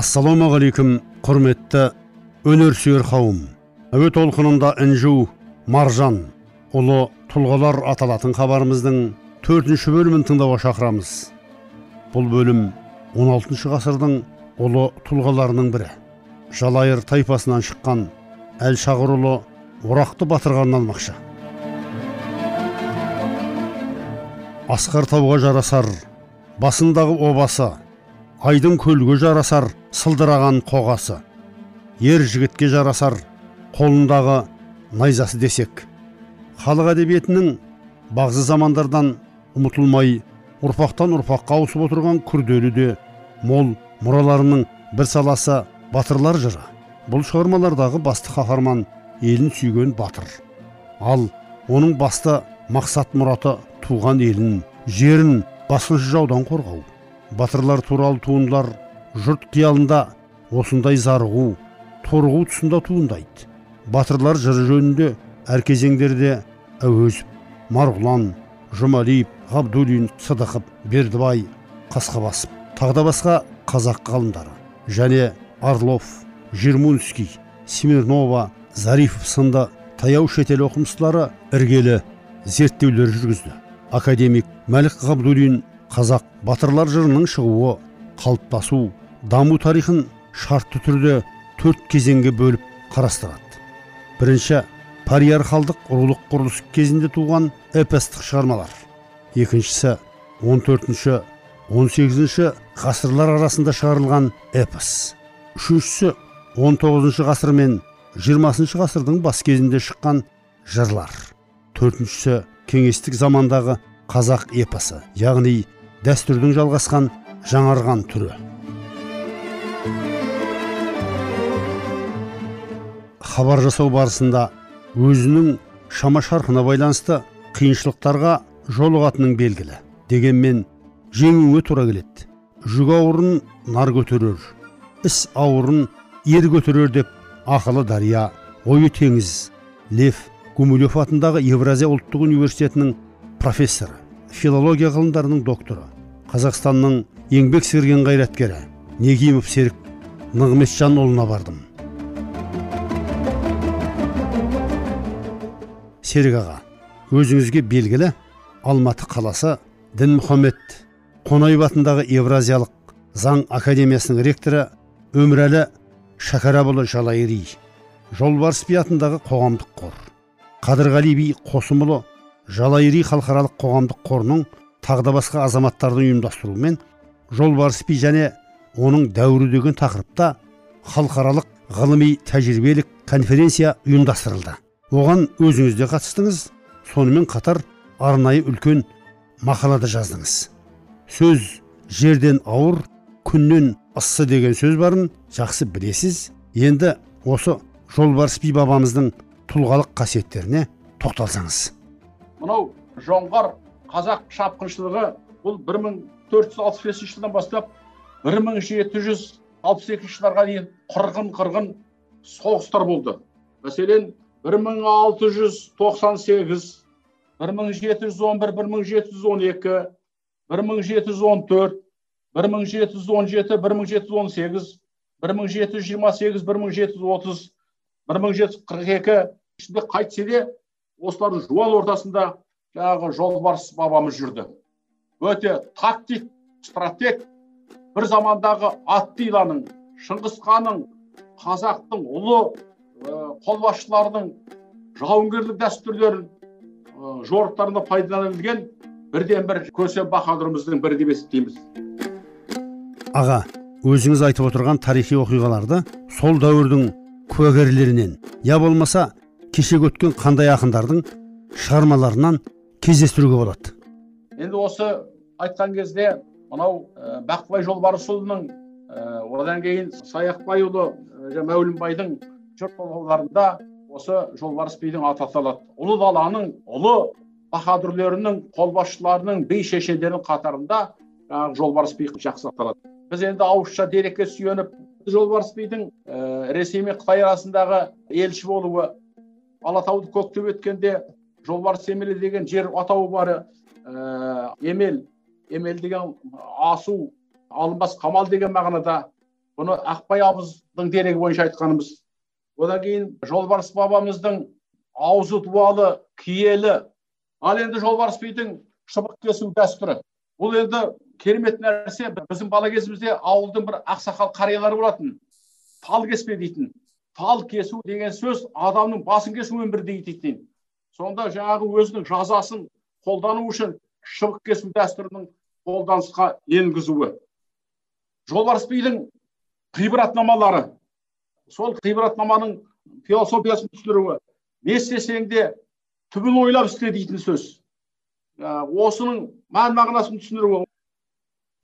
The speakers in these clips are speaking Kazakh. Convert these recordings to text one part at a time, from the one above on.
ассалаумағалейкум құрметті өнерсүйер қауым. Әуе толқынында інжу маржан ұлы тұлғалар аталатын хабарымыздың төртінші бөлімін тыңдауға шақырамыз. Бұл бөлім 16 ғасырдың ұлы тұлғаларының бірі. Жалайыр тайпасынан шыққан әлшағыр ұлы орақты батырға арналмақшы асқар тауға жарасар басындағы обасы айдың көлге жарасар сылдыраған қоғасы. Ер жігітке жарасар қолындағы найзасы десек. Халық әдебиетінің бағзы замандардан ұмытылмай ұрпақтан ұрпаққа ауысып отырған күрделі де мол мұраларының бір саласы батырлар жыры. Бұл шығармалардағы басты қаһарман елін сүйген батыр. Ал оның басты мақсат мұраты туған елін жерін басқыншы жаудан қорғау. Батырлар туралы туындылар жұрт қиялында осындай зарығу торығу тұсында туындайды. Батырлар жыры жөнінде әр кезеңдерде әуезов марғұлан жұмалиев ғабдуллин сыдықов бердібай қасқабасов тағы да басқа қазақ ғалымдары. Және орлов жермунский смирнова зарифов сынды таяу шетел оқымыстылары іргелі зерттеулер жүргізді. Академик мәлік ғабдуллин қазақ батырлар жырының шығуы қалыптасу даму тарихын шартты түрде төрт кезеңге бөліп қарастырады. Бірінші париархалдық рулық құрылыс кезінде туған эпостық шығармалар. Екіншісі 14-ші 18-ші ғасырлар арасында шығарылған эпос. Үшіншісі 19 ғасыр мен 20 ғасырдың бас кезінде шыққан жырлар. Төртіншісі кеңестік замандағы қазақ эпосы яғни дәстүрдің жалғасқан жаңарған түрі. Хабар жасау барысында өзінің шама шарқына байланысты қиыншылықтарға жолығатының белгілі дегенмен жеңуіңе тура келеді. Жүк ауырын нар көтерер іс ауырын ер көтерер деп ақылы дария ойы теңіз лев гумилев атындағы евразия ұлттық университетінің профессоры филология ғылымдарының докторы. Қазақстанның еңбек сіңірген қайраткері негимов серік нығметжанұлына бардым. Серік аға өзіңізге белгілі алматы қаласы дінмұхаммед қонаев атындағы евразиялық заң академиясының ректоры өмірәлі шәкәрәбұлы жалайыри жолбарыс би атындағы қоғамдық қор қадырғали би қосымұлы жалайыри халықаралық қоғамдық қорының тағы да басқа азаматтардың ұйымдастыруымен жолбарыс би және оның дәуірі деген тақырыпта халықаралық ғылыми тәжірибелік конференция ұйымдастырылды. Оған өзіңіз де қатыстыңыз сонымен қатар арнайы үлкен мақалада жаздыңыз. Сөз жерден ауыр күннен ыссы деген сөз барын жақсы білесіз. Енді осы жолбарыс би бабамыздың тұлғалық қасиеттеріне тоқталсаңыз. Мынау жоңғар қазақ шапқыншылығы бұл 1465 жылдан бастап 1762 жылдарға дейін қырғын қырғын соғыстар болды мәселен 1698 1711 1712 1714 1717 1718 1728 1730 1742 ішінде қайтсе де осылардың жуан ортасында жаңағы жолбарыс бабамыз жүрді. Өте тактик стратег бір замандағы аттиланың шыңғыс ханның қазақтың ұлы қолбасшыларының жауынгерлік дәстүрлерін жорықтарында пайдалана білген бірден бір көсем баһадүріміздің бірі деп есептейміз. Аға өзіңіз айтып отырған тарихи оқиғаларды сол дәуірдің куәгерлерінен я болмаса кешегі өткен қандай ақындардың шығармаларынан кездестіруге болады. Енді осы айтқан кезде мынау ә, бақтыбай жолбарысұлының ә, одан кейін саяқбайұлы ә, мәулімбайдың жыр толғауларында осы жолбарыс бидің аты аталады. Ұлы даланың ұлы баһадүрлерінің қолбасшыларының би шешендерінің қатарында жаңағы жолбарыс би жақсы аталады. Біз енді ауызша дерекке сүйеніп жолбарыс бидің ә, ресей мен қытай арасындағы елші болуы алатауды көктеп өткенде жолбарыс емелі деген жер атауы бар ә, емел емел деген асу алынбас қамал деген мағынада. Бұны ақбай абыздың дерегі бойынша айтқанымыз. Одан кейін жолбарыс бабамыздың аузы дуалы киелі. Ал енді жолбарыс бидің шыбық кесу дәстүрі. Бұл енді керемет нәрсе. Біздің бала кезімізде ауылдың бір ақсақал қариялары болатын. Тал кеспе дейтін. Тал кесу деген сөз адамның басын кесумен бірдей дейтін. Сонда жаңағы өзінің жазасын қолдану үшін шыбық кесу дәстүрінің қолданысқа енгізуі. Жолбарыс бидің ғибратнамалары. Сол ғибратнаманың философиясын түсіндіруі. Не істесең де түбін ойлап істе дейтін сөз. Ә, осының мән мағынасын түсіндіруі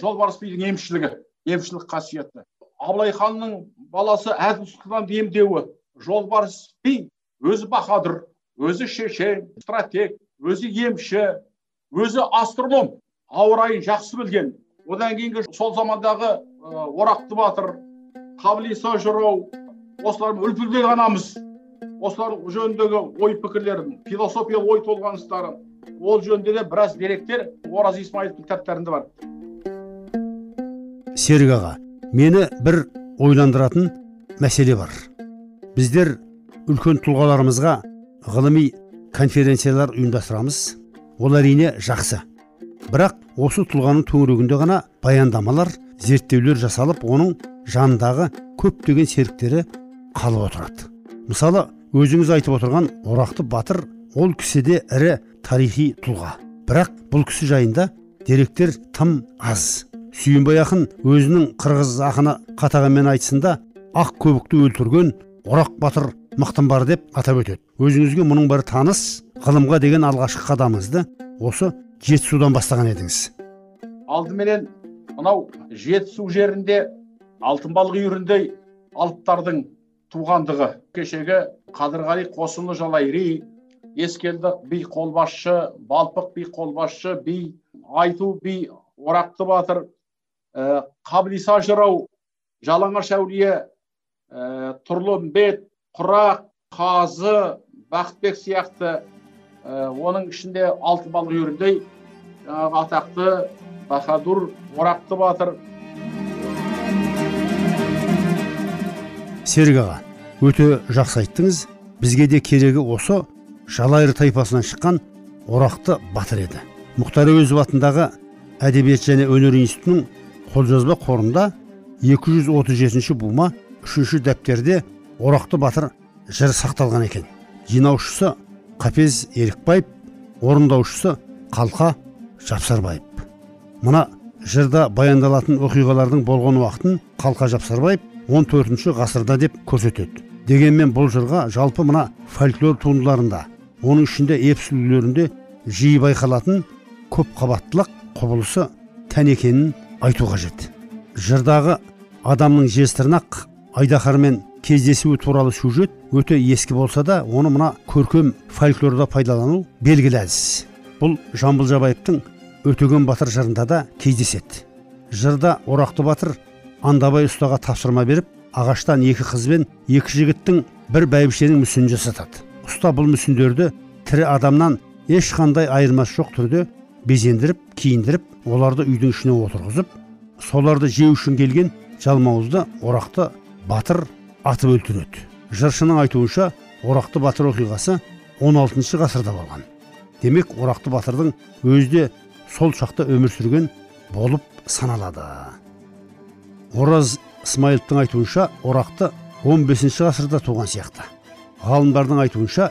жолбарыс бидің емшілігі емшілік қасиеті абылай ханның баласы әділ сұлтанды емдеуі жолбарыс би өзі баһадүр. Өзі шешен стратег өзі емші өзі астроном. Ауа райын жақсы білген. Одан кейінгі сол замандағы ә, орақты батыр қаблиса жырау осылар үлпілдек анамыз. Осылар жөніндегі ой пікірлерін философиялық ой толғаныстарын ол жөнінде де біраз деректер ораз исмаиловтың кітаптарында бар. Серік аға мені бір ойландыратын мәселе бар. Біздер үлкен тұлғаларымызға ғылыми конференциялар ұйымдастырамыз. Ол әрине жақсы. Бірақ осы тұлғаның төңірегінде ғана баяндамалар зерттеулер жасалып оның жанындағы көптеген серіктері қалып отырады. Мысалы өзіңіз айтып отырған орақты батыр ол кісі де ірі тарихи тұлға. Бірақ бұл кісі жайында деректер тым аз. Сүйінбай ақын өзінің қырғыз ақыны қатағанмен айтысында ақ көбікті өлтірген орақ батыр мықтым бар деп атап өтеді. Өзіңізге мұның бәрі таныс ғылымға деген алғашқы қадамыңызды осы жетісудан бастаған едіңіз. Алдыменен мынау жетісу жерінде алтын балық үйіріндей алыптардың туғандығы. Кешегі қадырғали қосынұлы жалайри ескелді би қолбасшы балпық би қолбасшы би айту би орақты батыр ә, қаблиса жырау жалаңаш әулие ә, тұрлымбет құрақ қазы бақытбек сияқты ә, оның ішінде алтын балық үйіріндей жаңағы атақты баһадур орақты батыр серік аға өте жақсы айттыңыз. Бізге де керегі осы жалайыр тайпасынан шыққан орақты батыр еді. Мұхтар әуезов атындағы әдебиет және өнер институтының қолжазба қорында 237 бума үшінші дәптерде орақты батыр жыр сақталған екен. Жинаушысы қапез ерікбаев орындаушысы қалқа жапсарбаев. Мына жырда баяндалатын оқиғалардың болған уақытын қалқа жапсарбаев 14 ғасырда деп көрсетеді. Дегенмен бұл жырға жалпы мына фольклор туындыларында оның ішінде эпос үлгілерінде жиі байқалатын көп қабаттылық құбылысы тән екенін айту қажет. Жырдағы адамның жезтырнақ айдаһармен кездесуі туралы сюжет өте ескі болса да оны мына көркем фольклорда пайдалану белгілі әдіс бұл жамбыл жабаевтың өтеген батыр жырында да кездеседі. Жырда орақты батыр андабай ұстаға тапсырма беріп ағаштан екі қыз бен екі жігіттің бір бәйбішенің мүсінін жасатады. Ұста бұл мүсіндерді тірі адамнан ешқандай айырмасы жоқ түрде безендіріп киіндіріп оларды үйдің ішіне отырғызып соларды жеу үшін келген жалмауызды орақты батыр атып өлтіреді. Жыршының айтуынша орақты батыр оқиғасы 16 ғасырда болған. Демек орақты батырдың өзі де сол шақта өмір сүрген болып саналады. Ораз ысмайыловтың айтуынша орақты 15 ғасырда туған сияқты. Ғалымдардың айтуынша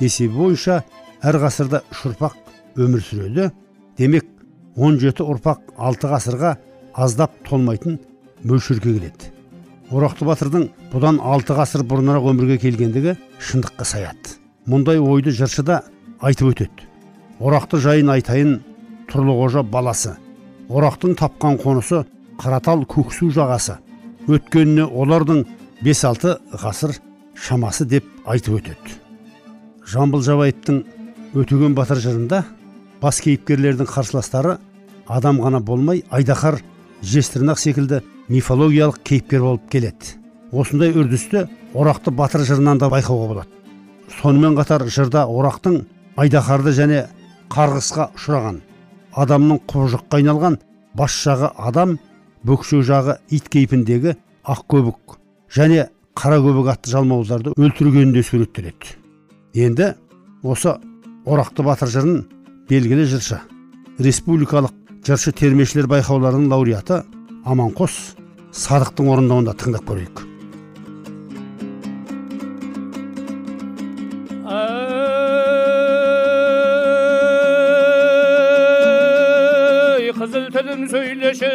есебі бойынша әр ғасырда үш ұрпақ өмір сүреді. Демек 17 ұрпақ 6 ғасырға аздап толмайтын мөлшерге келеді. Орақты батырдың бұдан 6 ғасыр бұрынырақ өмірге келгендігі шындыққа саяды. Мұндай ойды жыршыда айтып өтеді. Орақты жайын айтайын тұрлықожа баласы. Орақтың тапқан қонысы қаратал көксу жағасы. Өткеніне олардың 5-6 ғасыр шамасы деп айтып өтеді. Жамбыл жабаевтың өтеген батыр жырында бас кейіпкерлердің қарсыластары адам ғана болмай айдаһар жезтырнақ секілді мифологиялық кейіпкер болып келеді. Осындай үрдісті орақты батыр жырынан да байқауға болады. Сонымен қатар жырда орақтың айдаһарды және қарғысқа ұшыраған адамның құбыжыққа айналған бас жағы адам бөксе жағы ит кейпіндегі ақкөбік және қара көбік атты жалмауыздарды өлтіргені де суреттеледі. Енді осы орақты батыр жырын белгілі жыршы республикалық жыршы термешілер байқауларының лауреаты аманқос садықтың орындауында тыңдап көрейік. Ей қызыл тілім сөйлеші.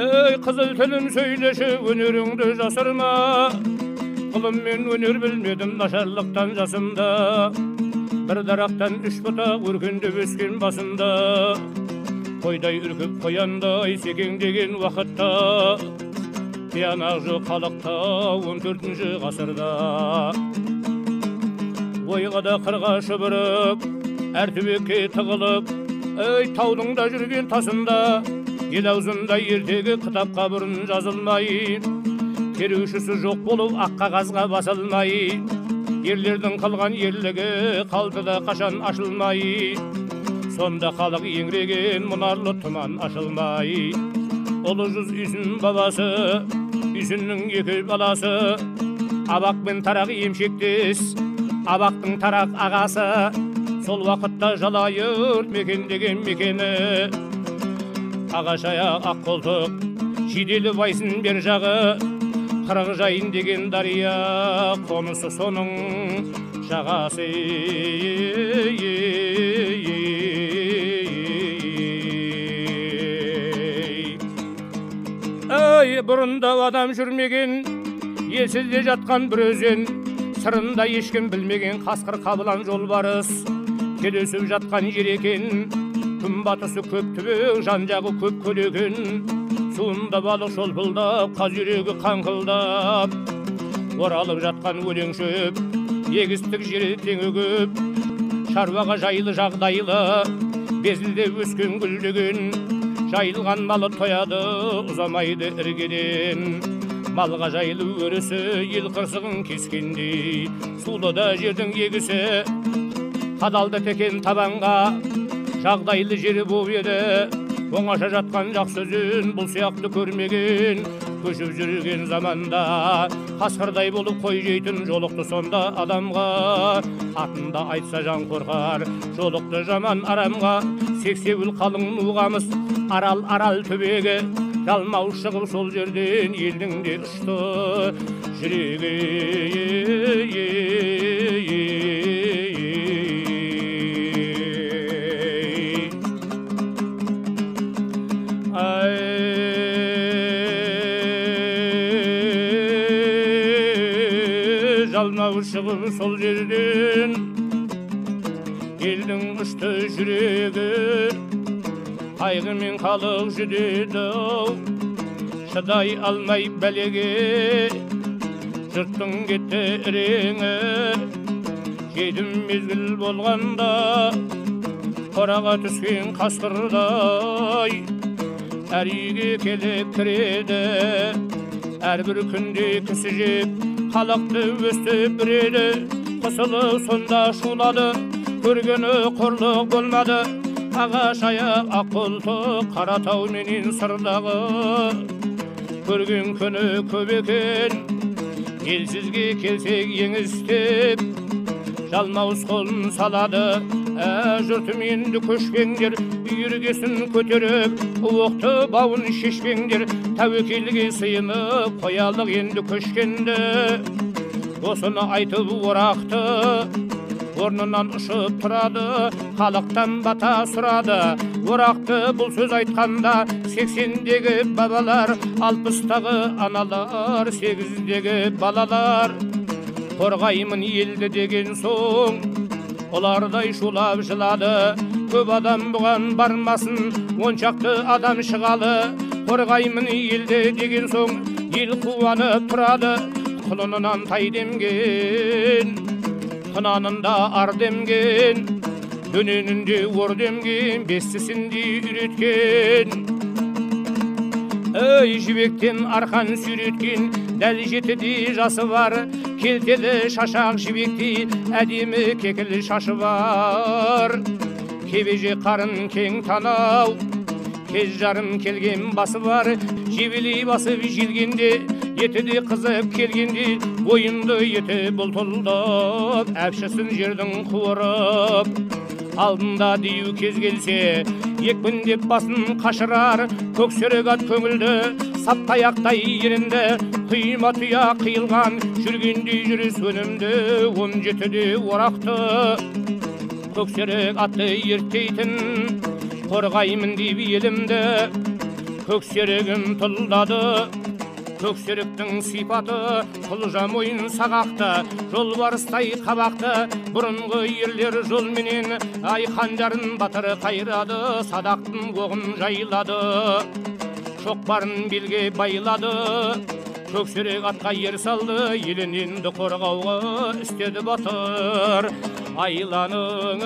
Ей қызыл тілім сөйлеші өнеріңді жасырма. Ғылым мен өнер білмедім нашарлықтан жасымда. Бір дарақтан үш бұтақ өркендеп өскен басында қойдай үркіп қояндай секеңдеген уақытта тиянақ жоқ халықта он төртінші ғасырда ойға да қырға шұбырып әр түбекке тығылып ей таудың да жүрген тасында ел аузында ертегі кітапқа бұрын жазылмай терушісі жоқ болып ақ қағазға басылмай ерлердің қылған ерлігі қалды да қашан ашылмай. Сонда халық еңіреген мұнарлы тұман ашылмай. Ұлы жүз үйсін бабасы үйсіннің екі баласы. Абақ пен тарақ емшектес абақтың тарақ ағасы. Сол уақытта жалайыр мекендеген мекені. Ағаш аяқ ақ қолтық жиделі байсын бер жағы. Қырық жайын деген дария қонысы соның жағасы. Ей бұрында адам жүрмеген елсізде жатқан бір өзен. Сырында ешкім білмеген қасқыр қабылан жолбарыс келесіп жатқан жер екен күн батысы көп түбек жан жағы көп көл екен суында балық шолпылдап қаз үйрегі қаңқылдап. Оралып жатқан өлең шөп егістік жері теңігіп шаруаға жайлы жағдайлы безілде өскен гүлдеген жайылған малы тояды ұзамайды іргеден. Малға жайлы өрісі ел қырсығын кескендей. Сулы да жердің егісі қадалды текен табанға. Жағдайлы жері боп еді. Оңаша жатқан жақсы өзен бұл сияқты көрмеген көшіп жүрген заманда қасқырдай болып қой жейтін жолықты сонда адамға. Атында айтса жан қорқар жолықты жаман арамға. Сексеуіл қалың нуғамыз арал арал түбегі жалмау шығып сол жерден елдің де ұшты. Жүрегі шығып сол жерден елдің ұшты жүрегі қайғы мен халық жүдеді шыдай алмай бәлеге жұрттың кетті іреңі жетім мезгіл болғанда қораға түскен қасқырдай әр үйге келіп кіреді әрбір күнде кісі жеп халықты өстіп бүреді қысылы сонда шулады көргені қорлық болмады ағаш аяқ ақ қаратау менен сырдағы көрген күні көп екен елсізге келсек еңістеп жалмауыз қолын салады жұртым енді көшпеңдер үйіргесін көтеріп уықты бауын шешпеңдер тәуекелге сыйынып қоялық енді көшкенді осыны айтып орақты орнынан ұшып тұрады халықтан бата сұрады орақты бұл сөз айтқанда сексендегі бабалар алпыстағы аналар сегіздегі балалар қорғаймын елді деген соң олардай шулап жылады көп адам бұған бармасын он шақты адам шығалы қорғаймын елді деген соң ел қуанып тұрады құлынынан тай демген құнанында ар демген дөненінде ор демген бестісінде үйреткен ей жібектен арқан сүйреткен дәл жетіде жасы бар келтеді шашақ жібектей әдемі кекіл шашы бар кебеже қарын кең танау кез жарым келген басы бар жебелей басып желгенде еті де қызып келгенде бойымды еті бұлтылдап әпшісін жердің қуырып алдында дею кез келсе екпіндеп басын қашырар көксерек ат көңілді саптаяқтай ерінді құйма тұя қиылған жүргендей жүріс өнімді он жетіде орақты көксерек атты ерттейтін қорғаймын деп елімді көксерегім тұлдады көксеректің сипаты құлжа мойын сағақты жолбарыстай қабақты бұрынғы ерлер жолменен ай қанжарын батыр қайрады садақтың оғын жайлады шоқпарын белге байлады көксерек атқа ер салды елін енді қорғауға істеді батыр. Айланың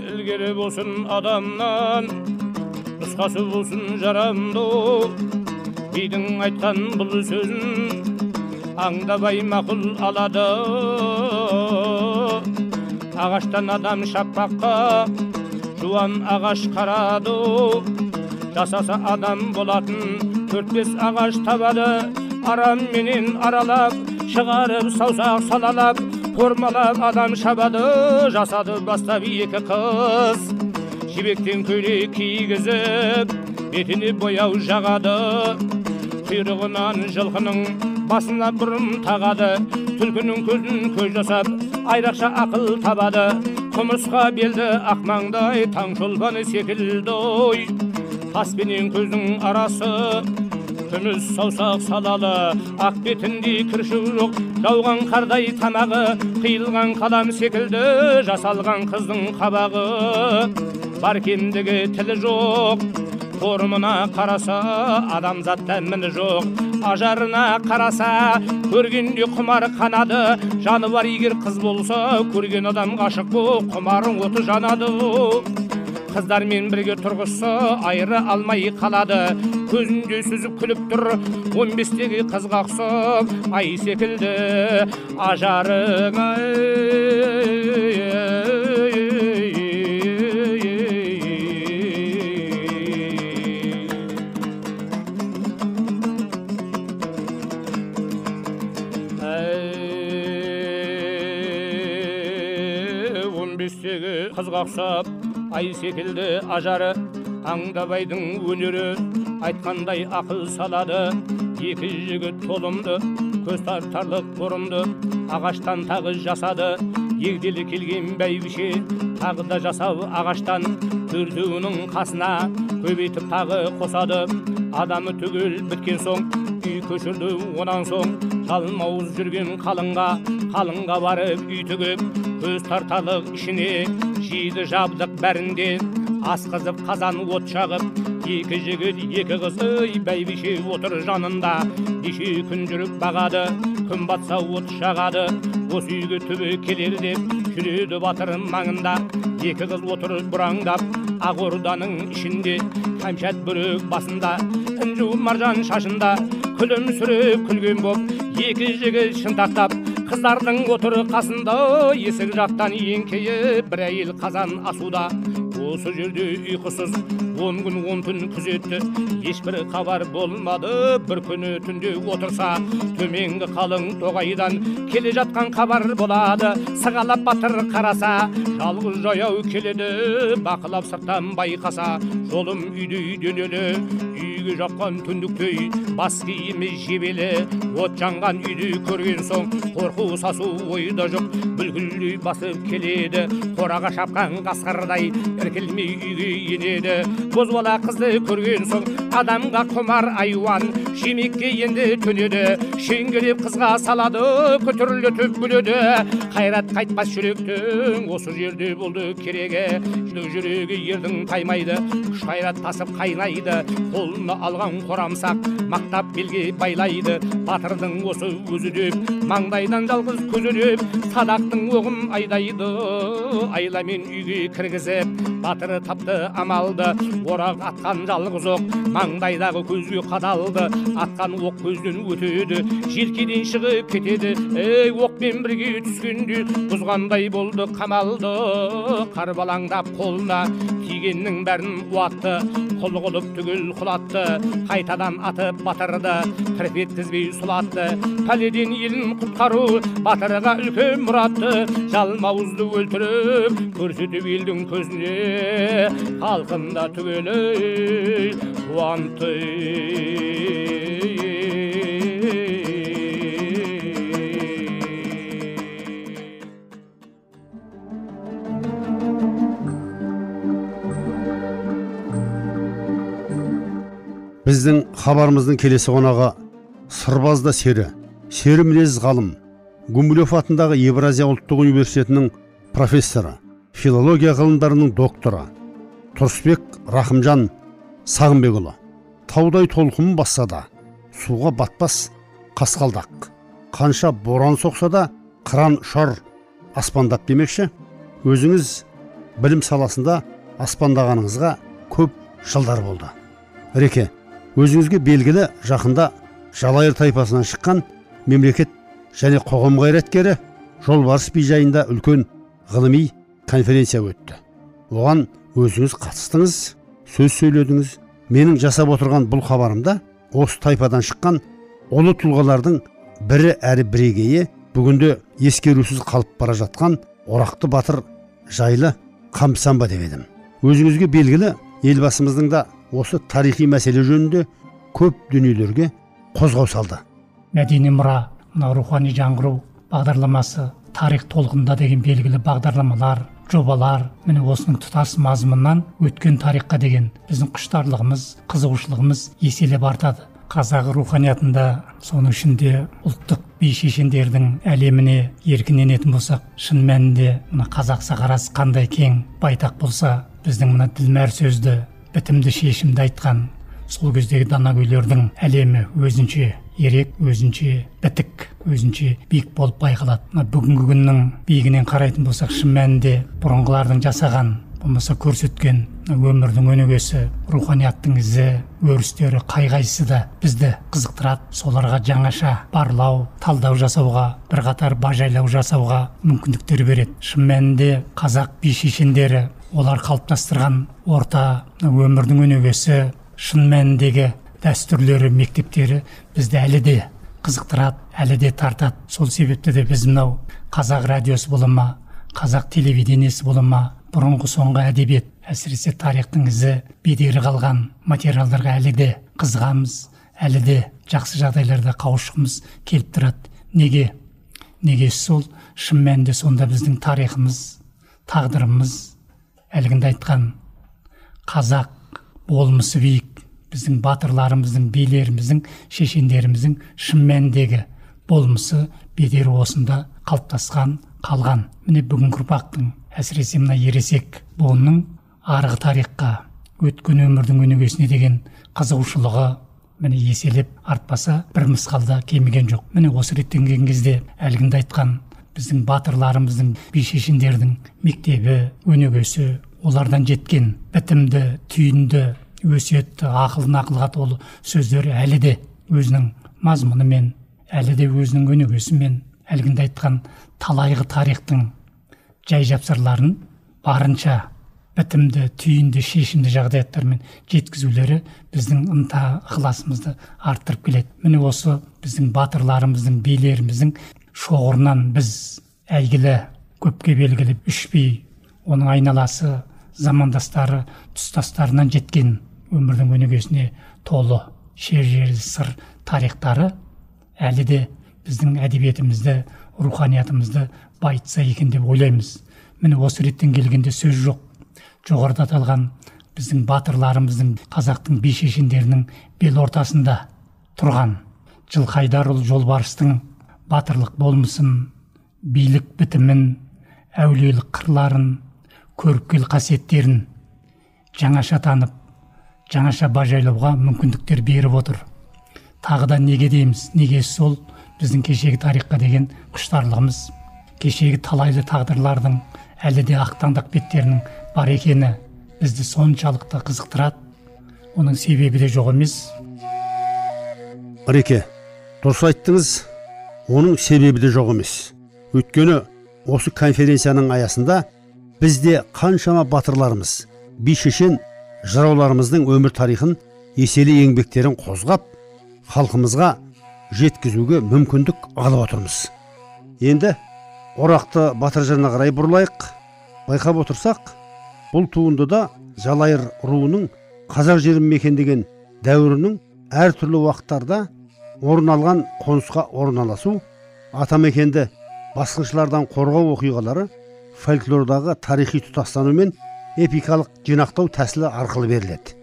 ілгері болсын адамнан нұсқасы болсын жарамды бидің айтқан бұл сөзін аңдабай мақұл алады ағаштан адам шаппаққа жуан ағаш қарады жасаса адам болатын төрт бес ағаш табады арамменен аралап шығарып саусақ салалап формалап адам шабады жасады бастап екі қыз жібектен көйлек кигізіп бетіне бояу жағады құйрығынан жылқының басына бұрым тағады. Түлкінің көзін көз жасап айрақша ақыл табады. Құмырсқа белді ақмаңдай таңшолпаны секілді ой таспенен көздің арасы күміс саусақ салалы. Ақ бетінде кіршік жоқ жауған қардай тамағы. Қиылған қалам секілді жасалған қыздың қабағы. Бар кемдігі тілі жоқ формына қараса адамзатта міні жоқ ажарына қараса көргенде құмар қанады жаны бар егер қыз болса көрген адам ғашық боп құмарың оты жанады қыздармен бірге тұрғызса айыра алмай қалады көзінде сүзіп күліп тұр он бестегі қызға ұқсап ай секілді ажарың он ұқсап ай секілді ажары аңдабайдың өнері айтқандай ақыл салады. Екі жігіт толымды көз тартарлық бұрымды ағаштан тағы жасады. Егделі келген бәйбіше тағы да жасау ағаштан төртеуінің қасына көбейтіп тағы қосады. Адамы түгел біткен соң үй көшірді онан соң жалмауыз жүрген қалыңға қалыңға барып үй тігіп көз тартарлық ішіне жиді жабдық бәрінде асқызып қазан от жағып екі жігіт екі қыз ой бәйбіше отыр жанында неше күн жүріп бағады күн батса от жағады осы үйге түбі келер деп жүреді батыр маңында екі қыз отыр бұраңдап ақ орданың ішінде кәмшат бөрік басында інжу маржан шашында күлімсіреп күлген боп екі жігіт шынтақтап қыздардың отыр қасында. Есік жақтан еңкейіп бір әйел қазан асуда. Осы жерде ұйқысыз он күн он түн күзетті ешбір хабар болмады бір күні түнде отырса төменгі қалың тоғайдан келе жатқан хабар болады сығалап батыр қараса жалғыз жаяу келеді бақылап сырттан байқаса жолым үйдей денелі үйге жаққан түндіктей бас киімі жебелі от жанған үйді көрген соң қорқу сасу ойда жоқ бүлкілдей басып келеді қораға шапқан қасқырдай іркілмей үйге енеді бозбала қызды көрген соң адамға құмар айуан. Шемекке енді төнеді шеңгелеп қызға салады күтірлетіп күледі қайрат қайтпас жүректің осы жерде болды керегі. Жүрегі ердің таймайды күш қайрат тасып қайнайды. Қолына алған қорамсақ мақтап белге байлайды. Батырдың осы өзі деп маңдайдан жалғыз көзі деп садақтың оғын айдайды. Айламен үйге кіргізіп батыры тапты амалды. Орақ атқан жалғыз оқ маңдайдағы көзге қадалды атқан оқ көзден өтеді желкеден шығып кетеді ей оқпен бірге түскенде бұзғандай болды қамалды қарбалаңдап қолына тигеннің бәрін уатты құл қылып түгел құлатты қайтадан атып батырды тірпеткізбей сұлатты пәледен елін құтқару батырға үлкен мұратты жалмауызды өлтіріп көрсетіп елдің көзіне халқында қуантты біздің хабарымыздың келесі қонағы сырбазда сері. Сері мінез ғалым. Гумилев атындағы евразия ұлттық университетінің профессоры филология ғылымдарының докторы. Тұрысбек рахымжан сағынбекұлы таудай толқын басса да суға батпас қасқалдақ қанша боран соқса да қыран ұшар аспандап демекші. Өзіңіз білім саласында аспандағаныңызға көп жылдар болды. Реке өзіңізге белгілі жақында жалайыр тайпасынан шыққан мемлекет және қоғам қайраткері жолбарыс би жайында үлкен ғылыми конференция өтті. Оған өзіңіз қатыстыңыз сөз сөйледіңіз. Менің жасап отырған бұл хабарымда осы тайпадан шыққан ұлы тұлғалардың бірі әрі бірегейі бүгінде ескерусіз қалып бара жатқан орақты батыр жайлы қамсанба деп едім. Өзіңізге белгілі елбасымыздың да осы тарихи мәселе жөнінде көп дүниелерге қозғау салды. Мәдени мұра мына рухани жаңғыру бағдарламасы тарих толқында деген белгілі бағдарламалар жобалар міне осының тұтас мазмұнынан өткен тарихқа деген біздің құштарлығымыз қызығушылығымыз еселеп артады. Қазақ руханиятында соның ішінде ұлттық би шешендердің әлеміне еркін енетін болсақ шын мәнінде мына қазақ сахарасы қандай кең байтақ болса біздің мына ділмәр сөзді бітімді шешімді айтқан сол кездегі данагөйлердің әлемі өзінше ерек өзінше бітік өзінше биік болып байқалады. Мына бүгінгі күннің биігінен қарайтын болсақ шын мәнінде бұрынғылардың жасаған болмаса көрсеткен өмірдің өнегесі руханияттың ізі өрістері қай қайсысы да бізді қызықтырады. Соларға жаңаша барлау талдау жасауға бірқатар бажайлау жасауға мүмкіндіктер береді. Шын мәнінде қазақ би шешендері олар қалыптастырған орта өмірдің өнегесі шын мәніндегі дәстүрлері мектептері бізді әлі де қызықтырады әлі де тартады. Сол себепті де біз мынау қазақ радиосы бола ма қазақ телевидениесі бола ма бұрынғы соңғы әдебиет әсіресе тарихтың ізі бедері қалған материалдарға әлі де қызығамыз әлі де жақсы жағдайларда қауышқымыз келіп тұрады. Неге? Неге сол шын мәнінде сонда біздің тарихымыз тағдырымыз әлгінде айтқан қазақ болмысы биік біздің батырларымыздың билеріміздің шешендеріміздің шын мәніндегі болмысы бедері осында қалыптасқан қалған міне бүгінгі ұрпақтың әсіресе мына ересек буынның арғы тарихқа өткен өмірдің өнегесіне деген қызығушылығы міне еселеп артпаса бір мысқалда кеміген жоқ міне осы реттен келген кезде әлгінде айтқан біздің батырларымыздың би шешендердің мектебі өнегесі олардан жеткен бітімді түйінді өсиетті ақыл нақылға толы сөздері әлі де өзінің мазмұнымен әлі де өзінің өнегесімен әлгінде айтқан талайғы тарихтың жай жапсарларын барынша бітімді түйінді шешімді жағдаяттармен жеткізулері біздің ынта ықыласымызды арттырып келеді. Міне осы біздің батырларымыздың билеріміздің шоғырынан біз әйгілі көпке белгілі үш би оның айналасы замандастары тұстастарынан жеткен өмірдің өнегесіне толы шежірелі сыр тарихтары әлі де біздің әдебиетімізді руханиятымызды байытса екен деп ойлаймыз. Міне осы реттен келгенде сөз жоқ. Жоғарыда аталған біздің батырларымыздың қазақтың би шешендерінің бел ортасында тұрған жылқайдарұлы жолбарыстың батырлық болмысын билік бітімін әулиелік қырларын көріпкел қасиеттерін жаңаша танып жаңаша бажайлауға мүмкіндіктер беріп отыр. Тағы да неге дейміз? Неге сол біздің кешегі тарихқа деген құштарлығымыз? Кешегі талайлы тағдырлардың әлі де ақтаңдақ беттерінің бар екені бізді соншалықты қызықтырады. Оның себебі де жоқ емес. Ыреке дұрыс айттыңыз оның себебі де жоқ емес. Өйткені осы конференцияның аясында бізде қаншама батырларымыз би шешен жырауларымыздың өмір тарихын еселі еңбектерін қозғап халқымызға жеткізуге мүмкіндік алып отырмыз. Енді орақты батыр жырына қарай бұрылайық. Байқап отырсақ бұл туындыда жалайыр руының қазақ жерін мекендеген дәуірінің әртүрлі уақыттарда орын алған қонысқа орналасу атамекенді басқыншылардан қорғау оқиғалары фольклордағы тарихи тұтастану мен эпикалық жинақтау тәсілі арқылы беріледі.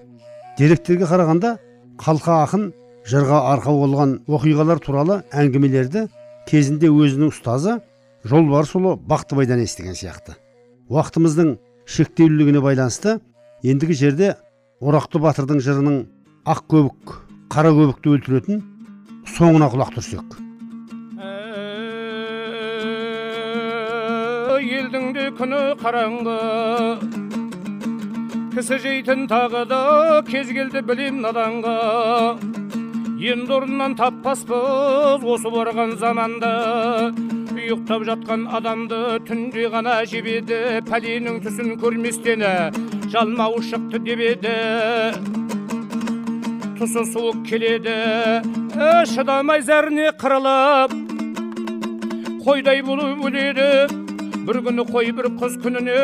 Деректерге қарағанда қалқа ақын жырға арқау болған оқиғалар туралы әңгімелерді кезінде өзінің ұстазы жолбарысұлы бақтыбайдан естіген сияқты. Уақытымыздың шектеулілігіне байланысты ендігі жерде орақты батырдың жырының ақ көбік қара көбікті өлтіретін соңына құлақ түрсек. Елдің де күні қараңғы кісі жейтін тағы да кез келді білем наданға енді орнынан таппаспыз осы барған заманда ұйықтап жатқан адамды түнде ғана жебеді пәленің түсін көрместені жалмауы шықты деп еді тұсы суық келеді шыдамай зәріне қырылып қойдай болып өледі бір күні қой бір құс күніне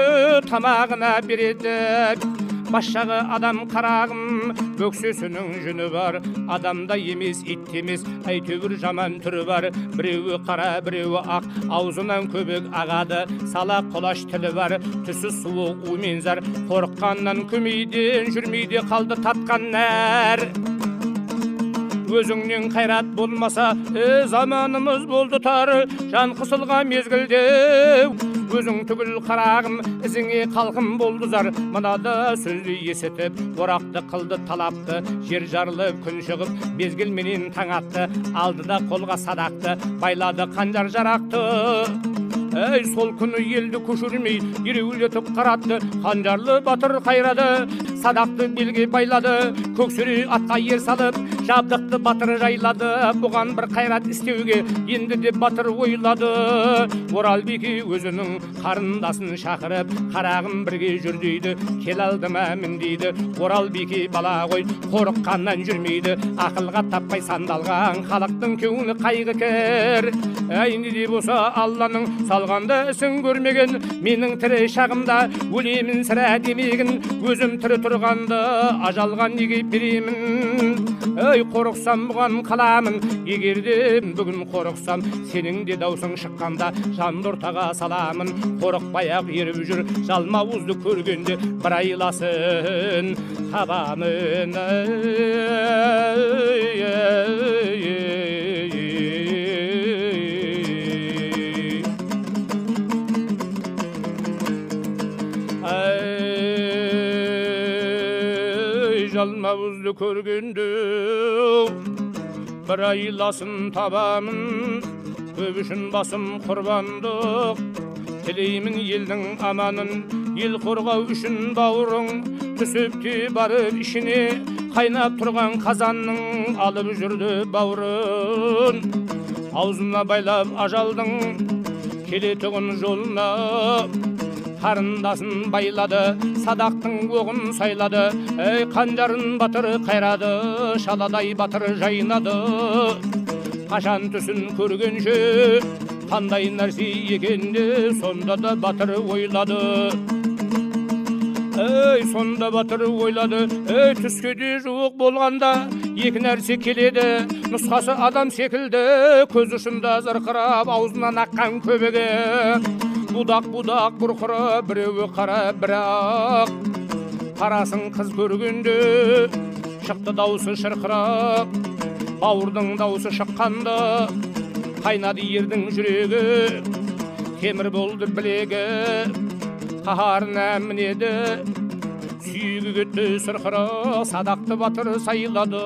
тамағына береді бас жағы адам қарағым бөксесінің жүні бар адамда емес ит емес әйтеуір жаман түрі бар біреуі қара біреуі ақ аузынан көбік ағады сала құлаш тілі бар түсі суық у мен зар қорыққаннан көмейден жүрмейде қалды татқан нәр өзіңнен қайрат болмаса е, заманымыз болды тар жан қысылған мезгілде өзің түгіл қарағым ізіңе қалқым болды зар мынада сөзді есітіп орақты қылды талапты жер жарылып күн шығып мезгілменен таң атты алды да қолға садақты байлады қанжар жарақты әй сол күні елді көшірмей ереуілетіп қаратты қанжарлы батыр қайрады садақты белге байлады көксіре атқа ер салып жабдықты батыр жайлады бұған бір қайрат істеуге енді де батыр ойлады оралбике өзінің қарындасын шақырып қарағым бірге жүр дейді кел алдыма мін дейді оралбике бала ғой қорыққаннан жүрмейді ақылға таппай сандалған халықтың көңілі қайғы кір әй не де болса алланың салғанда ісін көрмеген менің тірі шағымда өлемін сірә демегін өзім тірі тұрғанда ажалға неге беремін. Ей қорықсам бұған қаламын. Егер де бүгін қорықсам сенің де даусың шыққанда жанды ортаға саламын. Қорықпай ақ еріп жүр жалмауызды көргенде бір айласын табамын. Жалмауызды көргенде бір айласын табамын көп үшін басым құрбандық тілеймін елдің аманын ел қорғау үшін бауырың түсіп те барып ішіне қайнап тұрған қазанның алып жүрді бауырын аузына байлап ажалдың келетұғын жолына қарындасын байлады садақтың оғын сайлады. Ей қанжарын батыр қайрады шаладай батыр жайнады. Қашан түсін көргенше қандай нәрсе екенде сонда да батыр ойлады. Ей сонда батыр ойлады ей түске де жуық болғанда екі нәрсе келеді. Нұсқасы адам секілді көз ұшында зырқырап аузынан аққан көбігі будақ будақ бұрқырап біреуі қара бірі ақ қарасын қыз көргенде шықты даусы шырқырап бауырдың даусы шыққанда қайнады ердің жүрегі темір болды білегі қаһарына мінеді сүйегі кетті сырқыры садақты батыр сайлады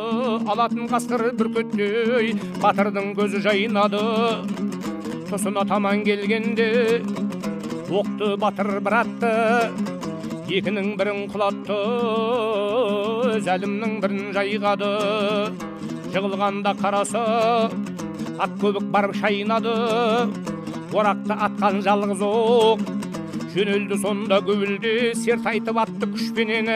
алатын қасқыр бүркіттей батырдың көзі жайнады тұсына таман келгенде оқты батыр бір атты екінің бірін құлатты зәлімнің бірін жайғады. Жығылғанда қараса ат көбік барып шайнады орақты атқан жалғыз оқ жөнелді сонда гүвілде серт айтып атты күшпенен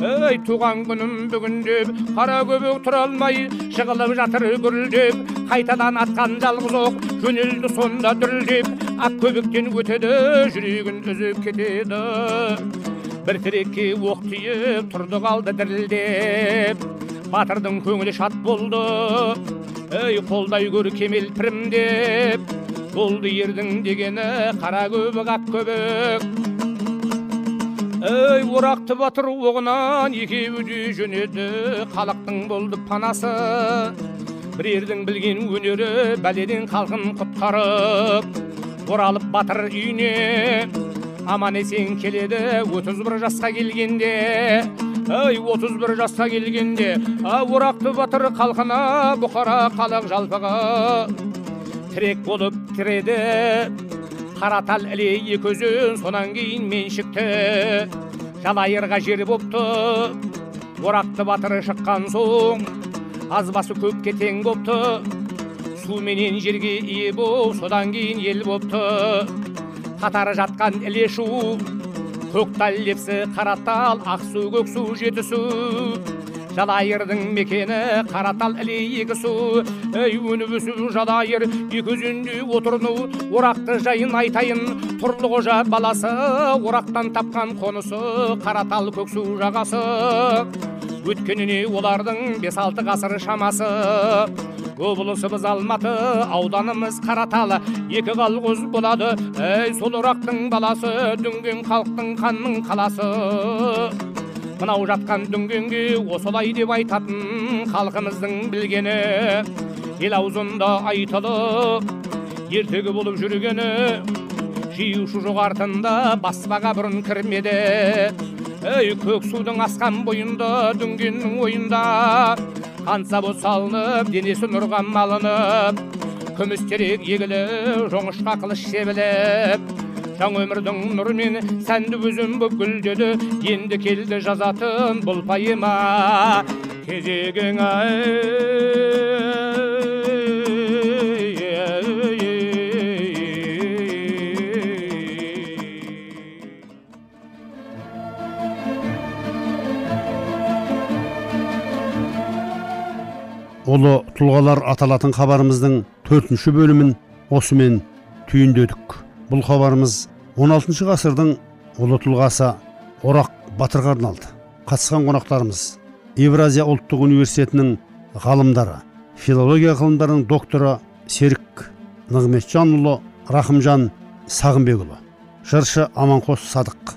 ей туған күнім бүгін деп қара көбік тұра алмай жығылып жатыр гүрілдеп қайтадан атқан жалғыз оқ жөнелді сонда дүрілдеп ақ көбіктен өтеді жүрегін үзіп кетеді бір терекке оқ тиіп тұрды қалды дірілдеп батырдың көңілі шат болды ей қолдай көр кемел пірімдеп болды ердің дегені қара көбік ақ көбік ей орақты батыр оғынан екеуі де жөнеді халықтың болды панасы бірердің білген өнері бәледен халқын құтқарып оралып батыр үйіне аман есен келеді отыз бір жасқа келгенде ей отыз бір жасқа келгенде орақты батыр халқына бұқара халық жалпыға тірек болып тіреді қаратал іле екі өзен сонан кейін меншікті жалайырға жер бопты орақты батыры шыққан соң азбасы көпке тең бопты суменен жерге ие боп содан кейін ел бопты қатары жатқан іле шу көктал лепсі қаратал ақсу көксу жетісу жалайырдың мекені қаратал іле екі су. Ей өніп өсіп жалайыр екі өзенде отырну орақты жайын айтайын тұрлықожа баласы. Орақтан тапқан қонысы қаратал көксу жағасы. Өткеніне олардың бес алты ғасыр шамасы. Облысымыз алматы ауданымыз қаратал. Екі қалғыз болады ей сол орақтың баласы. Дүнген халықтың қанның қаласы. Мынау жатқан дүнгенге осылай деп айтатын халқымыздың білгені ел аузында айтылып ертегі болып жүргені жиюшы жоқ артында баспаға бұрын кірмеді. Ей көк судың асқан бойында дүнгеннің ойында қан сабы салынып денесі нұрға малынып күміс терек егіліп жоңышқа қылыш себіліп жаңа өмірдің нұрымен сәнді өзім боп гүлдеді енді келді жазатын бұл пайыма кезегің ұлы тұлғалар аталатын хабарымыздың төртінші бөлімін осымен түйіндедік бұл хабарымыз 16 ғасырдың ұлы тұлғасы орақ батырға арналды. Қатысқан қонақтарымыз евразия ұлттық университетінің ғалымдары филология ғылымдарының докторы серік нығметжанұлы рахымжан сағынбекұлы жыршы аманқос садық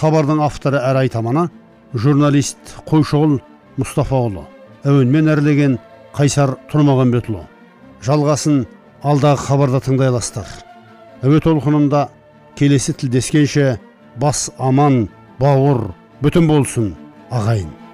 хабардың авторы әрі айтаманы журналист қойшығұл мұстафаұлы әуенмен әрлеген қайсар тұрмағанбетұлы жалғасын алдағы хабарда тыңдай аласыздар. Әуе толқынында келесі тілдескенше бас аман бауыр бүтін болсын ағайын